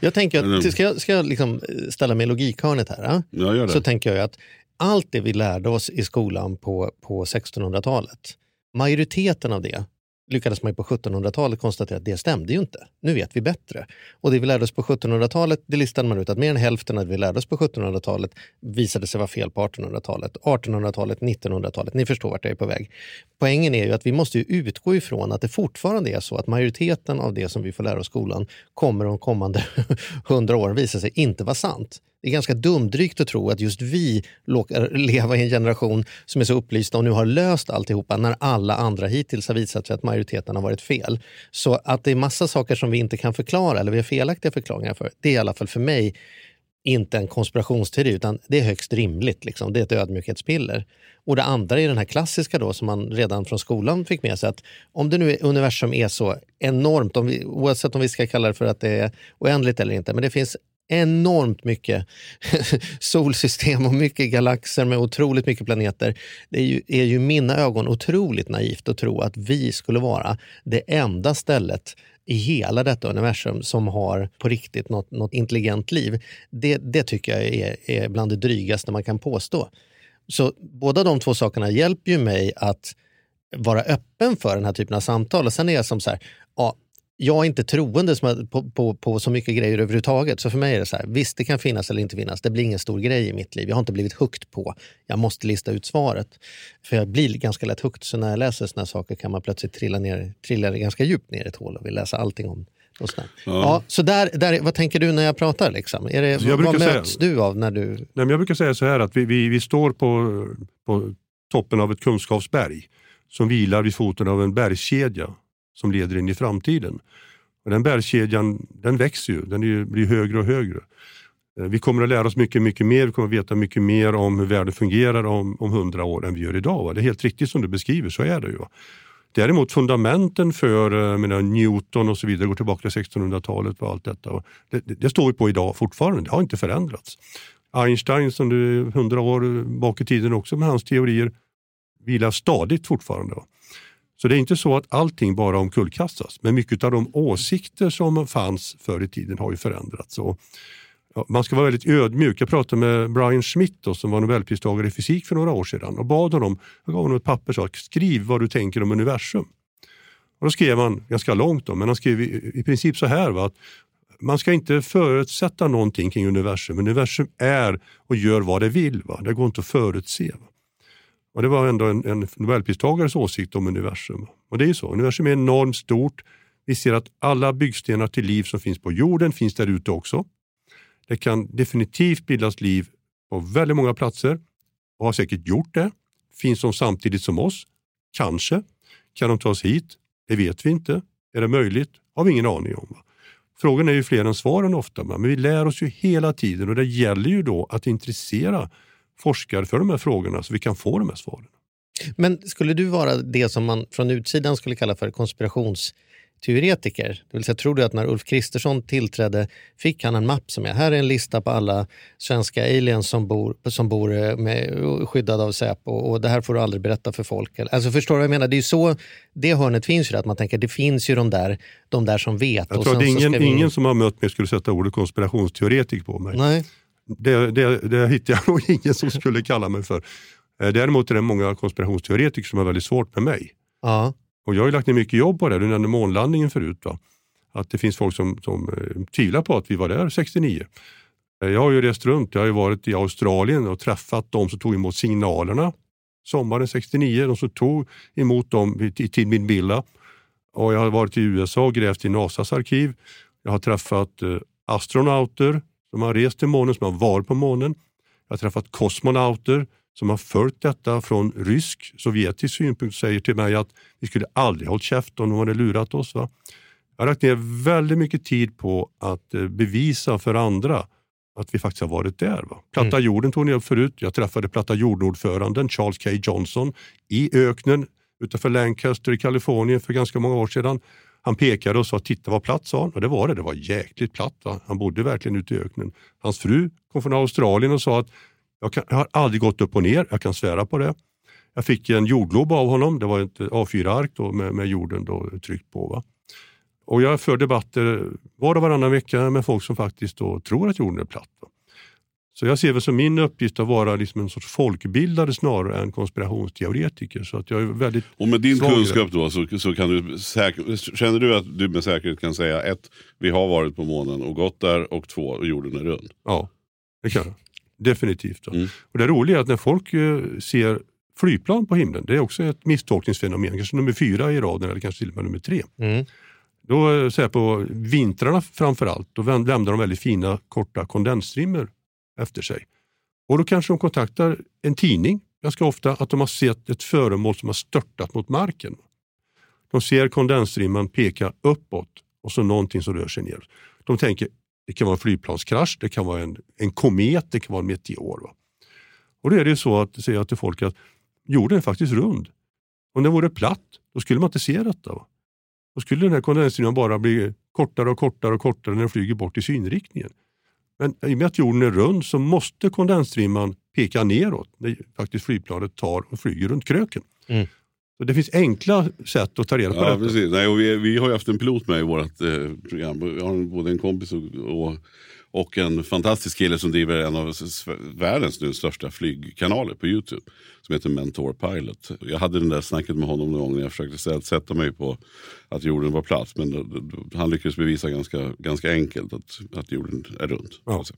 Jag tänker att, ska jag, ska jag liksom ställa mig i logikhörnet här? ja? Ja, gör det. Så tänker jag att allt det vi lärde oss i skolan på, på 1600-talet, majoriteten av det lyckades man ju på 1700-talet konstatera att det stämde ju inte. Nu vet vi bättre. Och det vi lärde oss på 1700-talet, det listade man ut att mer än hälften av det vi lärde oss på 1700-talet visade sig vara fel på 1800-talet. 1800-talet, 1900-talet, ni förstår vart jag är på väg. Poängen är ju att vi måste ju utgå ifrån att det fortfarande är så att majoriteten av det som vi får lära oss i skolan kommer de kommande hundra åren visa sig inte vara sant. Det är ganska dumdrygt att tro att just vi råkar leva i en generation som är så upplysta och nu har löst alltihopa när alla andra hittills har visat sig att majoriteten har varit fel. Så att det är massa saker som vi inte kan förklara eller vi har felaktiga förklaringar för, det är i alla fall för mig inte en konspirationsteori utan det är högst rimligt. Liksom. Det är ett ödmjukhetspiller. Och det andra är den här klassiska då som man redan från skolan fick med sig att om det nu är universum är så enormt, om vi, oavsett om vi ska kalla det för att det är oändligt eller inte, men det finns enormt mycket solsystem och mycket galaxer med otroligt mycket planeter. Det är ju, är ju i mina ögon otroligt naivt att tro att vi skulle vara det enda stället i hela detta universum som har på riktigt något, något intelligent liv. Det, det tycker jag är, är bland det drygaste man kan påstå. Så båda de två sakerna hjälper ju mig att vara öppen för den här typen av samtal. Och sen är jag som så här, jag är inte troende på, på, på så mycket grejer överhuvudtaget. Så för mig är det så här, visst det kan finnas eller inte finnas. Det blir ingen stor grej i mitt liv. Jag har inte blivit hooked på. Jag måste lista ut svaret. För jag blir ganska lätt hooked. Så när jag läser såna här saker kan man plötsligt trilla, ner, trilla ganska djupt ner i ett hål och vill läsa allting om och sådär. Ja. så där, där, vad tänker du när jag pratar? Liksom? Är det, Så jag vad säga- möts du av när du... Nej, men jag brukar säga så här att vi, vi, vi står på, på toppen av ett kunskapsberg som vilar vid foten av en bergskedja som leder in i framtiden. Och den bergskedjan den växer ju, den ju, blir högre och högre. Eh, vi kommer att lära oss mycket, mycket mer, vi kommer att veta mycket mer om hur världen fungerar om, om 100 år än vi gör idag. Va? Det är helt riktigt som du beskriver, så är det ju. Va? Däremot fundamenten för eh, menar, Newton och så vidare går tillbaka till 1600-talet och allt detta. va? Det, det, det står vi på idag fortfarande, det har inte förändrats. Einstein som du är 100 år bak i tiden också med hans teorier vilar stadigt fortfarande. Va? Så det är inte så att allting bara omkullkastas, men mycket av de åsikter som fanns förr i tiden har ju förändrats. Och, man ska vara väldigt ödmjuk. Jag pratade med Brian Schmidt då, som var nobelpristagare i fysik för några år sedan och bad honom, jag gav honom ett papper och sa skriv vad du tänker om universum. Och då skrev han ganska långt, då, men han skrev i, i princip så här va, att man ska inte förutsätta någonting kring universum. Universum är och gör vad det vill. Va? Det går inte att förutse. Va? Och Det var ändå en, en nobelpristagares åsikt om universum. Och det är ju så, universum är enormt stort. Vi ser att alla byggstenar till liv som finns på jorden finns där ute också. Det kan definitivt bildas liv på väldigt många platser och har säkert gjort det. Finns de samtidigt som oss? Kanske. Kan de ta oss hit? Det vet vi inte. Är det möjligt? har vi ingen aning om. Frågan är ju fler än svaren ofta, men vi lär oss ju hela tiden och det gäller ju då att intressera forskare för de här frågorna så vi kan få de här svaren. Men skulle du vara det som man från utsidan skulle kalla för konspirationsteoretiker? Det vill säga, tror du att när Ulf Kristersson tillträdde fick han en mapp som är här är en lista på alla svenska aliens som bor, som bor eh, med, skyddade av Säpo och det här får du aldrig berätta för folk. Alltså förstår du vad jag menar? Det är så, det hörnet finns ju, att man tänker det finns ju de där, de där som vet. Jag och tror att ingen, ska vi- ingen som har mött mig skulle sätta ordet konspirationsteoretik på mig. Nej. Det, det, det hittar jag nog ingen som skulle kalla mig för. Eh, Däremot är det många konspirationsteoretiker som har väldigt svårt med mig. Ja. Och jag har lagt ner mycket jobb på det. Du nämnde månlandningen förut. Va? Att det finns folk som, som eh, tvivlar på att vi var där 69. Eh, Jag har ju rest runt. Jag har varit i Australien och träffat de som tog emot signalerna sommaren 69. De som tog emot dem i, i Tid Min Villa. Och jag har varit i USA och grävt i NASAs arkiv. Jag har träffat astronauter som har rest till månen, som har varit på månen. Jag har träffat kosmonauter som har följt detta från rysk, sovjetisk synpunkt och säger till mig att vi skulle aldrig hållit käft om de hade lurat oss. Va? Jag har lagt ner väldigt mycket tid på att eh, bevisa för andra att vi faktiskt har varit där. Va? Platta jorden tog ni upp förut. Jag träffade Platta jorden-ordföranden Charles K. Johnson i öknen utanför Lancaster i Kalifornien för ganska många år sedan. Han pekade och sa titta vad platt sa han. Och det var det, det var jäkligt platt. Va? Han bodde verkligen ute i öknen. Hans fru kom från Australien och sa att jag, kan, jag har aldrig gått upp och ner, jag kan svära på det. Jag fick en jordglob av honom, det var ett A4-ark med, med jorden då tryckt på. Va? Och jag för debatter var och varannan vecka med folk som faktiskt då tror att jorden är platt. Va? Så jag ser väl som min uppgift att vara liksom en sorts folkbildare snarare än konspirationsteoretiker. Så att jag är väldigt Och med din kunskap då så, så kan du säker, känner du att du med säkerhet kan säga ett, vi har varit på månen och gått där och två, jorden är rund. Ja, det kan jag. Definitivt. va. Och det roliga är att när folk eh, ser flygplan på himlen, det är också ett misstolkningsfenomen, kanske nummer fyra i raden eller kanske till och med nummer tre. Mm. Då eh, så här på vintrarna framför allt, då lämnar de väldigt fina korta kondensstrimmer efter sig. Och då kanske de kontaktar en tidning ganska ofta att de har sett ett föremål som har störtat mot marken. De ser kondensstrimman peka uppåt och så någonting som rör sig ner. De tänker det kan vara en flygplanskrasch, det kan vara en, en komet, det kan vara en meteor. Va? Och då är det ju så att säga till folk att jorden är faktiskt rund. Om den vore platt, då skulle man inte se detta. Va? Då skulle den här kondensstrimman bara bli kortare och kortare och kortare när den flyger bort i synriktningen. Men i och med att jorden är rund så måste kondensstrimman peka neråt när faktiskt flygplanet tar och flyger runt kröken. Mm. Så det finns enkla sätt att ta reda på Ja, detta. precis. Nej, och vi, vi har ju haft en pilot med i vårt eh, program. Vi har både en kompis och, och, och en fantastisk kille som driver en av världens nu största flygkanaler på Youtube. Som heter Mentor Pilot. Jag hade den där snacket med honom någon gång när jag försökte sä- sätta mig på att jorden var platt. Men då, då, då, han lyckades bevisa ganska, ganska enkelt att, att jorden är rund. Alltså.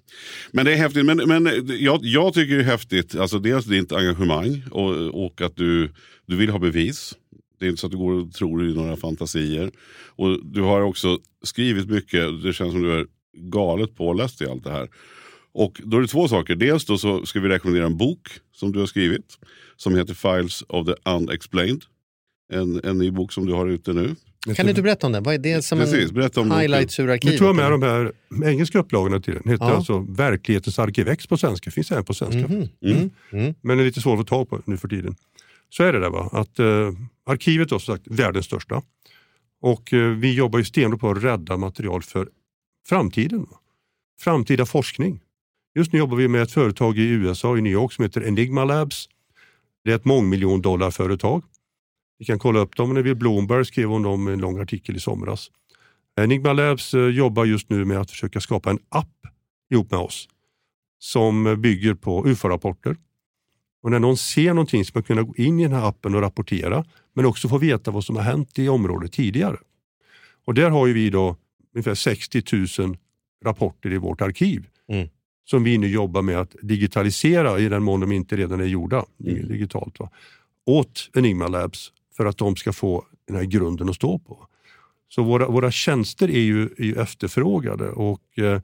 Men det är häftigt. Men, men jag, jag tycker det är häftigt, alltså dels ditt engagemang och, och att du, du vill ha bevis. Det är inte så att du går och tror i några fantasier. Och du har också skrivit mycket, det känns som du är galet påläst i allt det här. Och då är det två saker. Dels då så ska vi rekommendera en bok som du har skrivit. Som heter Files of the Unexplained. En, en ny bok som du har ute nu. Kan inte du berätta om den? Vad är det som Precis, en highlights ur Nu arkivet? tog jag med de här engelska upplagorna till den. Den heter Ja. alltså Verklighetens arkivex på svenska. Finns även på svenska. Mhm. Mm. Mm. Men är lite svår att få tag på nu för tiden. Så är det där va, att eh, arkivet är som sagt världens största. Och eh, vi jobbar ju stenhårt på att rädda material för framtiden. Framtida forskning. Just nu jobbar vi med ett företag i USA, i New York, som heter Enigma Labs. Det är ett mångmiljondollarföretag. Vi kan kolla upp dem. När vi Bloomberg skrev om dem i en lång artikel i somras. Enigma Labs eh, jobbar just nu med att försöka skapa en app ihop med oss som bygger på UFO-rapporter. Och när någon ser någonting ska man kunna gå in i den här appen och rapportera men också få veta vad som har hänt i området tidigare. Och där har ju vi då ungefär 60 000 rapporter i vårt arkiv Mm. som vi nu jobbar med att digitalisera i den mån de inte redan är gjorda digitalt. Va? Åt Enigma Labs för att de ska få den här grunden att stå på. Så våra, våra tjänster är ju, är ju efterfrågade och eh,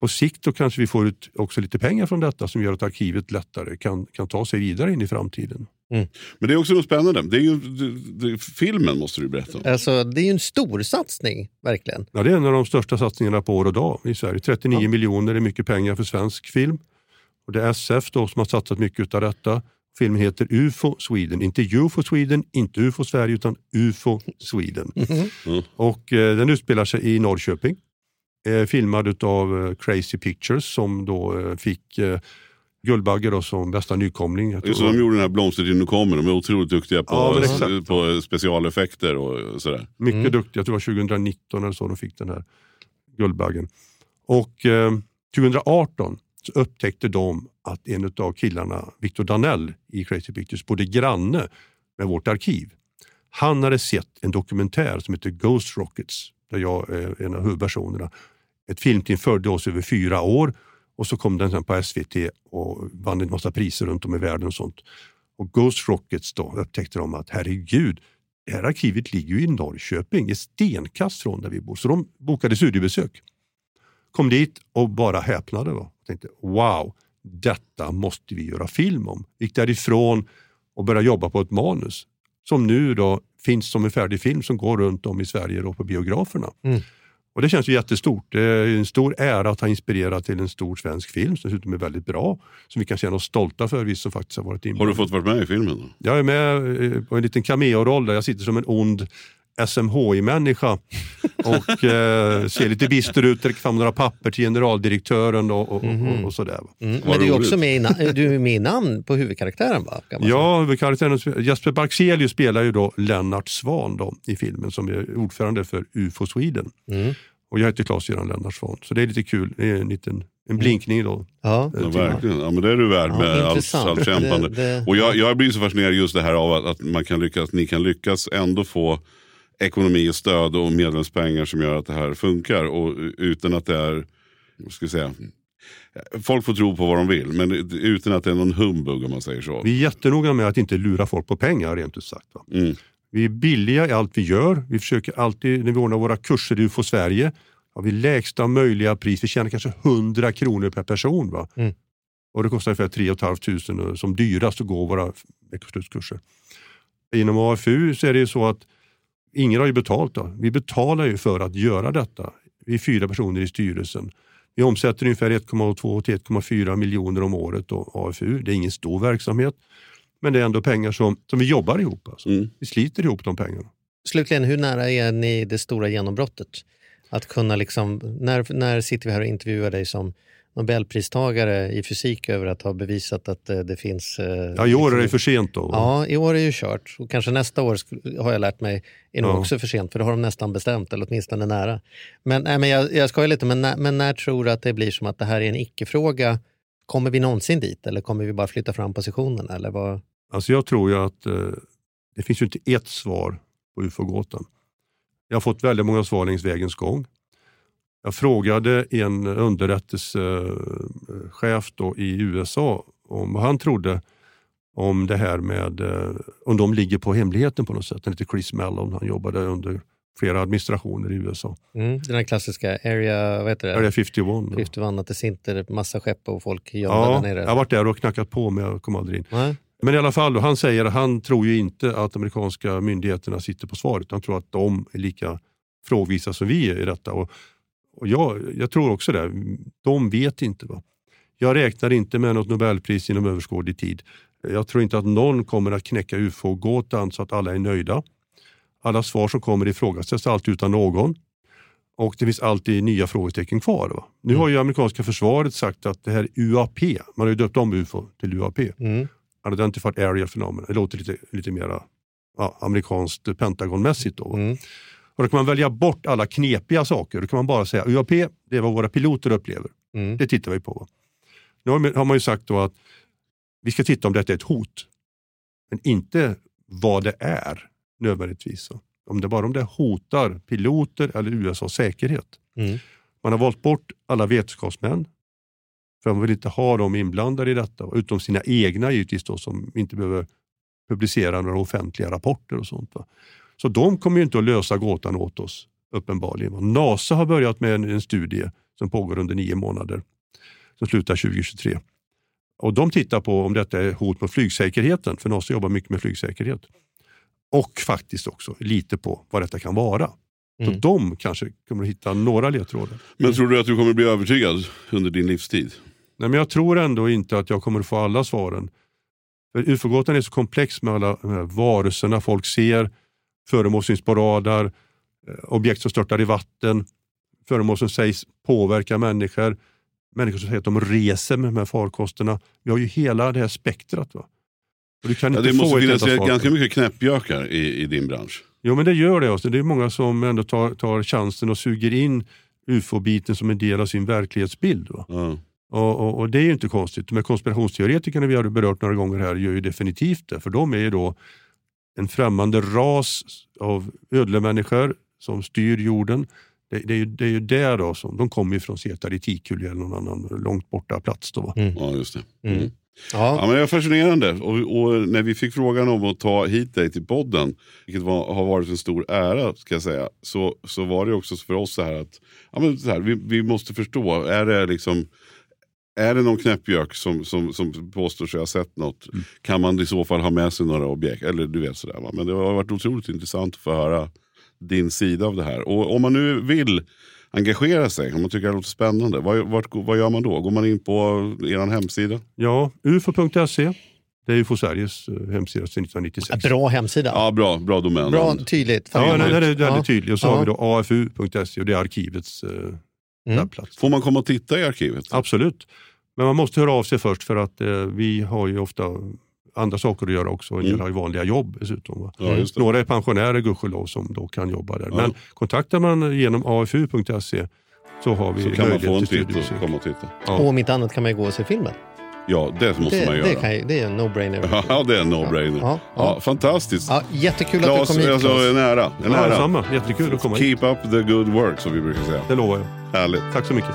på sikt då kanske vi får ut också lite pengar från detta som gör att arkivet lättare kan, kan ta sig vidare in i framtiden. Men det är också något spännande. Det är ju, det, det, filmen måste du berätta om. Alltså, det är ju en stor satsning, verkligen. Ja, det är en av de största satsningarna på år och dag i Sverige. 39 miljoner är mycket pengar för svensk film. Och det är SF då som har satsat mycket av detta. Filmen heter UFO Sweden, inte UFO Sweden, inte UFO Sverige utan UFO Sweden. Mm. Och eh, den utspelar sig i Norrköping. Eh, filmad av eh, Crazy Pictures som då eh, fick eh, Guldbagge då som bästa nykomling. Jag tror Så de gjorde den här Blomstertid nu kommer. De är otroligt duktiga på, Ja, på specialeffekter och sådär. Mycket duktiga, jag tror det var 2019 eller så de fick den här Guldbaggen. Och eh, 2018 så upptäckte de att en av killarna, Victor Danell i Crazy Pictures, bodde granne med vårt arkiv. Han hade sett en dokumentär som heter Ghost Rockets, där jag är en av huvudpersonerna. Ett filmteam följde oss över fyra år och så kom den sen på SVT och vann en massa priser runt om i världen och sånt. Och Ghost Rockets då upptäckte de att herregud, det här arkivet ligger ju i Norrköping, ett stenkast från där vi bor. Så de bokade studiebesök. Kom dit och bara häpnade. Va? Tänkte wow, detta måste vi göra film om. Gick därifrån och började jobba på ett manus som nu då finns som en färdig film som går runt om i Sverige då på biograferna. Mm. Och Det känns ju jättestort. Det är en stor ära att ha inspirerat till en stor svensk film som dessutom är väldigt bra. Som vi kan känna oss stolta för, vi som faktiskt har varit Har inblandade. du fått vara med i filmen? Då? Jag är med eh, på en liten cameo-roll där jag sitter som en ond SMHI-människa och eh, ser lite bister ut, räcker fram några papper till generaldirektören och, och, och, och sådär. Mm. Men du är, också med i, du är med i namn på huvudkaraktären va? Ja, huvudkaraktären Jesper Barkselius spelar ju då Lennart Svan då, i filmen som är ordförande för UFO Sweden. Mm. Och jag heter Claes-Göran Lennart Svan, så det är lite kul. Det är en liten en blinkning då. Ja. Ja, verkligen. Ja, men det är du värd Ja, med allt, intressant. allt kämpande. Det- det- Och jag, jag blir så fascinerad just det här av att, att, man kan lyckas, ni kan lyckas ändå få ekonomi och stöd och medlemspengar som gör att det här funkar. Och utan att det är, vad ska jag säga, folk får tro på vad de vill. Men utan att det är någon humbug om man säger så. Vi är jättenoga med att inte lura folk på pengar rent ut sagt. Va? Mm. Vi är billiga i allt vi gör. Vi försöker alltid, när vi ordnar våra kurser i UFO Sverige, har vi lägsta möjliga pris. Vi tjänar kanske 100 kronor per person. Va? Mm. Och Och det kostar ungefär 3 500 som dyrast att gå våra veckoslutskurser. Inom AFU så är det ju så att ingen har ju betalt. Då. Vi betalar ju för att göra detta. Vi är fyra personer i styrelsen. Vi omsätter ungefär 1,2 till 1,4 miljoner om året då, AFU. Det är ingen stor verksamhet. Men det är ändå pengar som, som vi jobbar ihop. Alltså. Mm. Vi sliter ihop de pengarna. Slutligen, hur nära är ni det stora genombrottet? Att kunna liksom, när, när sitter vi här och intervjuar dig som Nobelpristagare i fysik över att ha bevisat att eh, det finns... eh, Ja, I år är det för sent då. Ja, i år är ju kört. Och kanske nästa år har jag lärt mig är nog Ja. också för sent, för då har de nästan bestämt, eller åtminstone nära. Men, nej, men jag, jag skojar lite, men när, men när tror du att det blir som att det här är en icke-fråga? Kommer vi någonsin dit eller kommer vi bara flytta fram positionerna? Eller vad? Alltså jag tror ju att eh, det finns ju inte ett svar på ufo-gåtan. Jag har fått väldigt många svar längs vägens gång. Jag frågade en underrättelsechef då i USA om vad han trodde om det här med eh, om de ligger på hemligheten på något sätt. Han heter Chris Mellon, han jobbade under flera administrationer i USA. Mm, den här klassiska area, vad heter det? Area 51. då. 51, att det sitter massa skepp och folk gömda Ja, där nere. jag har varit där och knackat på men jag kom aldrig in. Nej. Men i alla fall, då, han säger att han tror ju inte att amerikanska myndigheterna sitter på svaret. Han tror att de är lika frågvisa som vi är i detta. Och, och jag, jag tror också det. De vet inte. Va? Jag räknar inte med något Nobelpris inom överskådlig tid. Jag tror inte att någon kommer att knäcka ufo-gåtan så att alla är nöjda. Alla svar som kommer ifrågasätts alltid utan någon. Och det finns alltid nya frågetecken kvar. Va? Nu har ju amerikanska försvaret sagt att det här är UAP, man har ju döpt om UFO till UAP. Mm. Unidentified Area Phenomena. Det låter lite, lite mer ja, amerikanskt pentagonmässigt. Då. Mm. Och då kan man välja bort alla knepiga saker. Då kan man bara säga UAP, det är vad våra piloter upplever. Mm. Det tittar vi på. Nu har man- ju sagt då att vi ska titta om detta är ett hot. Men inte vad det är nödvändigtvis. Om det bara om det hotar piloter eller USAs säkerhet. Mm. Man har valt bort alla vetenskapsmän. För man vill inte ha dem inblandade i detta. Utom sina egna givetvis då, som inte behöver publicera några offentliga rapporter och sånt. Va. Så de kommer ju inte att lösa gåtan åt oss uppenbarligen. NASA har börjat med en, en studie som pågår under nio månader som slutar 2023. Och De tittar på om detta är hot mot flygsäkerheten, för NASA jobbar mycket med flygsäkerhet. Och faktiskt också lite på vad detta kan vara. Så Mm. de kanske kommer att hitta några ledtrådar. Men tror du att du kommer bli övertygad under din livstid? Nej, men jag tror ändå inte att jag kommer att få alla svaren. För UFO-gåtan är så komplex med alla de här varelserna folk ser, föremål syns på radar, eh, objekt som störtar i vatten, föremål som sägs påverka människor, människor som säger att de reser med de här farkosterna. Vi har ju hela det här spektrat. Va? Och du kan Ja, inte det måste få ett finnas på ganska mycket knäppjökar i, i din bransch. Jo men det gör det. Alltså. Det är många som ändå tar, tar chansen och suger in ufo-biten som en del av sin verklighetsbild. Va? Ja. Och, och, och det är ju inte konstigt. De här konspirationsteoretikerna vi har berört några gånger här gör ju definitivt det. För de är ju då en främmande ras av ödlemänniskor som styr jorden. Det, det, är, ju, det är ju där då som de kommer ifrån Zeta Reticuli eller någon annan långt borta plats. Då, va? Ja, just det. Mm. Ja. Ja, men det är fascinerande. Och, och när vi fick frågan om att ta hit dig till podden, vilket var, har varit en stor ära, ska jag säga, så, så var det också för oss så här att ja, men så här, vi, vi måste förstå, är det liksom är det någon knäppjök som, som, som påstår sig ha sett något, Mm. kan man i så fall ha med sig några objekt? Eller du vet sådär. va. Men det har varit otroligt intressant att få höra din sida av det här. Och om man nu vill engagera sig, om man tycker det låter spännande, vad, vart, vad gör man då? Går man in på er hemsida? Ja, ufo.se. Det är UFO Sveriges eh, hemsida sedan 1996. Bra hemsida. Ja, bra, bra domän. Bra, tydligt. Ja, den, den är väldigt Ja. tydlig. Och så Ja. har vi då afu.se och det är arkivets eh, Mm. webbplats. Får man komma och titta i arkivet? Absolut. Men man måste höra av sig först för att eh, vi har ju ofta andra saker att göra också. En del Mm. har ju vanliga jobb dessutom. Va? Ja, det. Några är pensionärer gudskelov som då kan jobba där. Ja. Men kontaktar man genom afu.se så har vi Så kan man möjlighet få en till titt och studiebesök. komma och titta. Ja. Och om inte annat kan man ju gå och se filmen. Ja, det måste Det, man det, göra. kan, ju- det är en no-brainer. Ja, det är en no-brainer. Ja, Ja, ja. fantastiskt. Ja, jättekul att du kom hit. alltså, en ära. En Ja, ära. detsamma. Jättekul att komma hit. Keep up the good work som vi brukar säga. Det lovar jag. Härligt. Tack så mycket.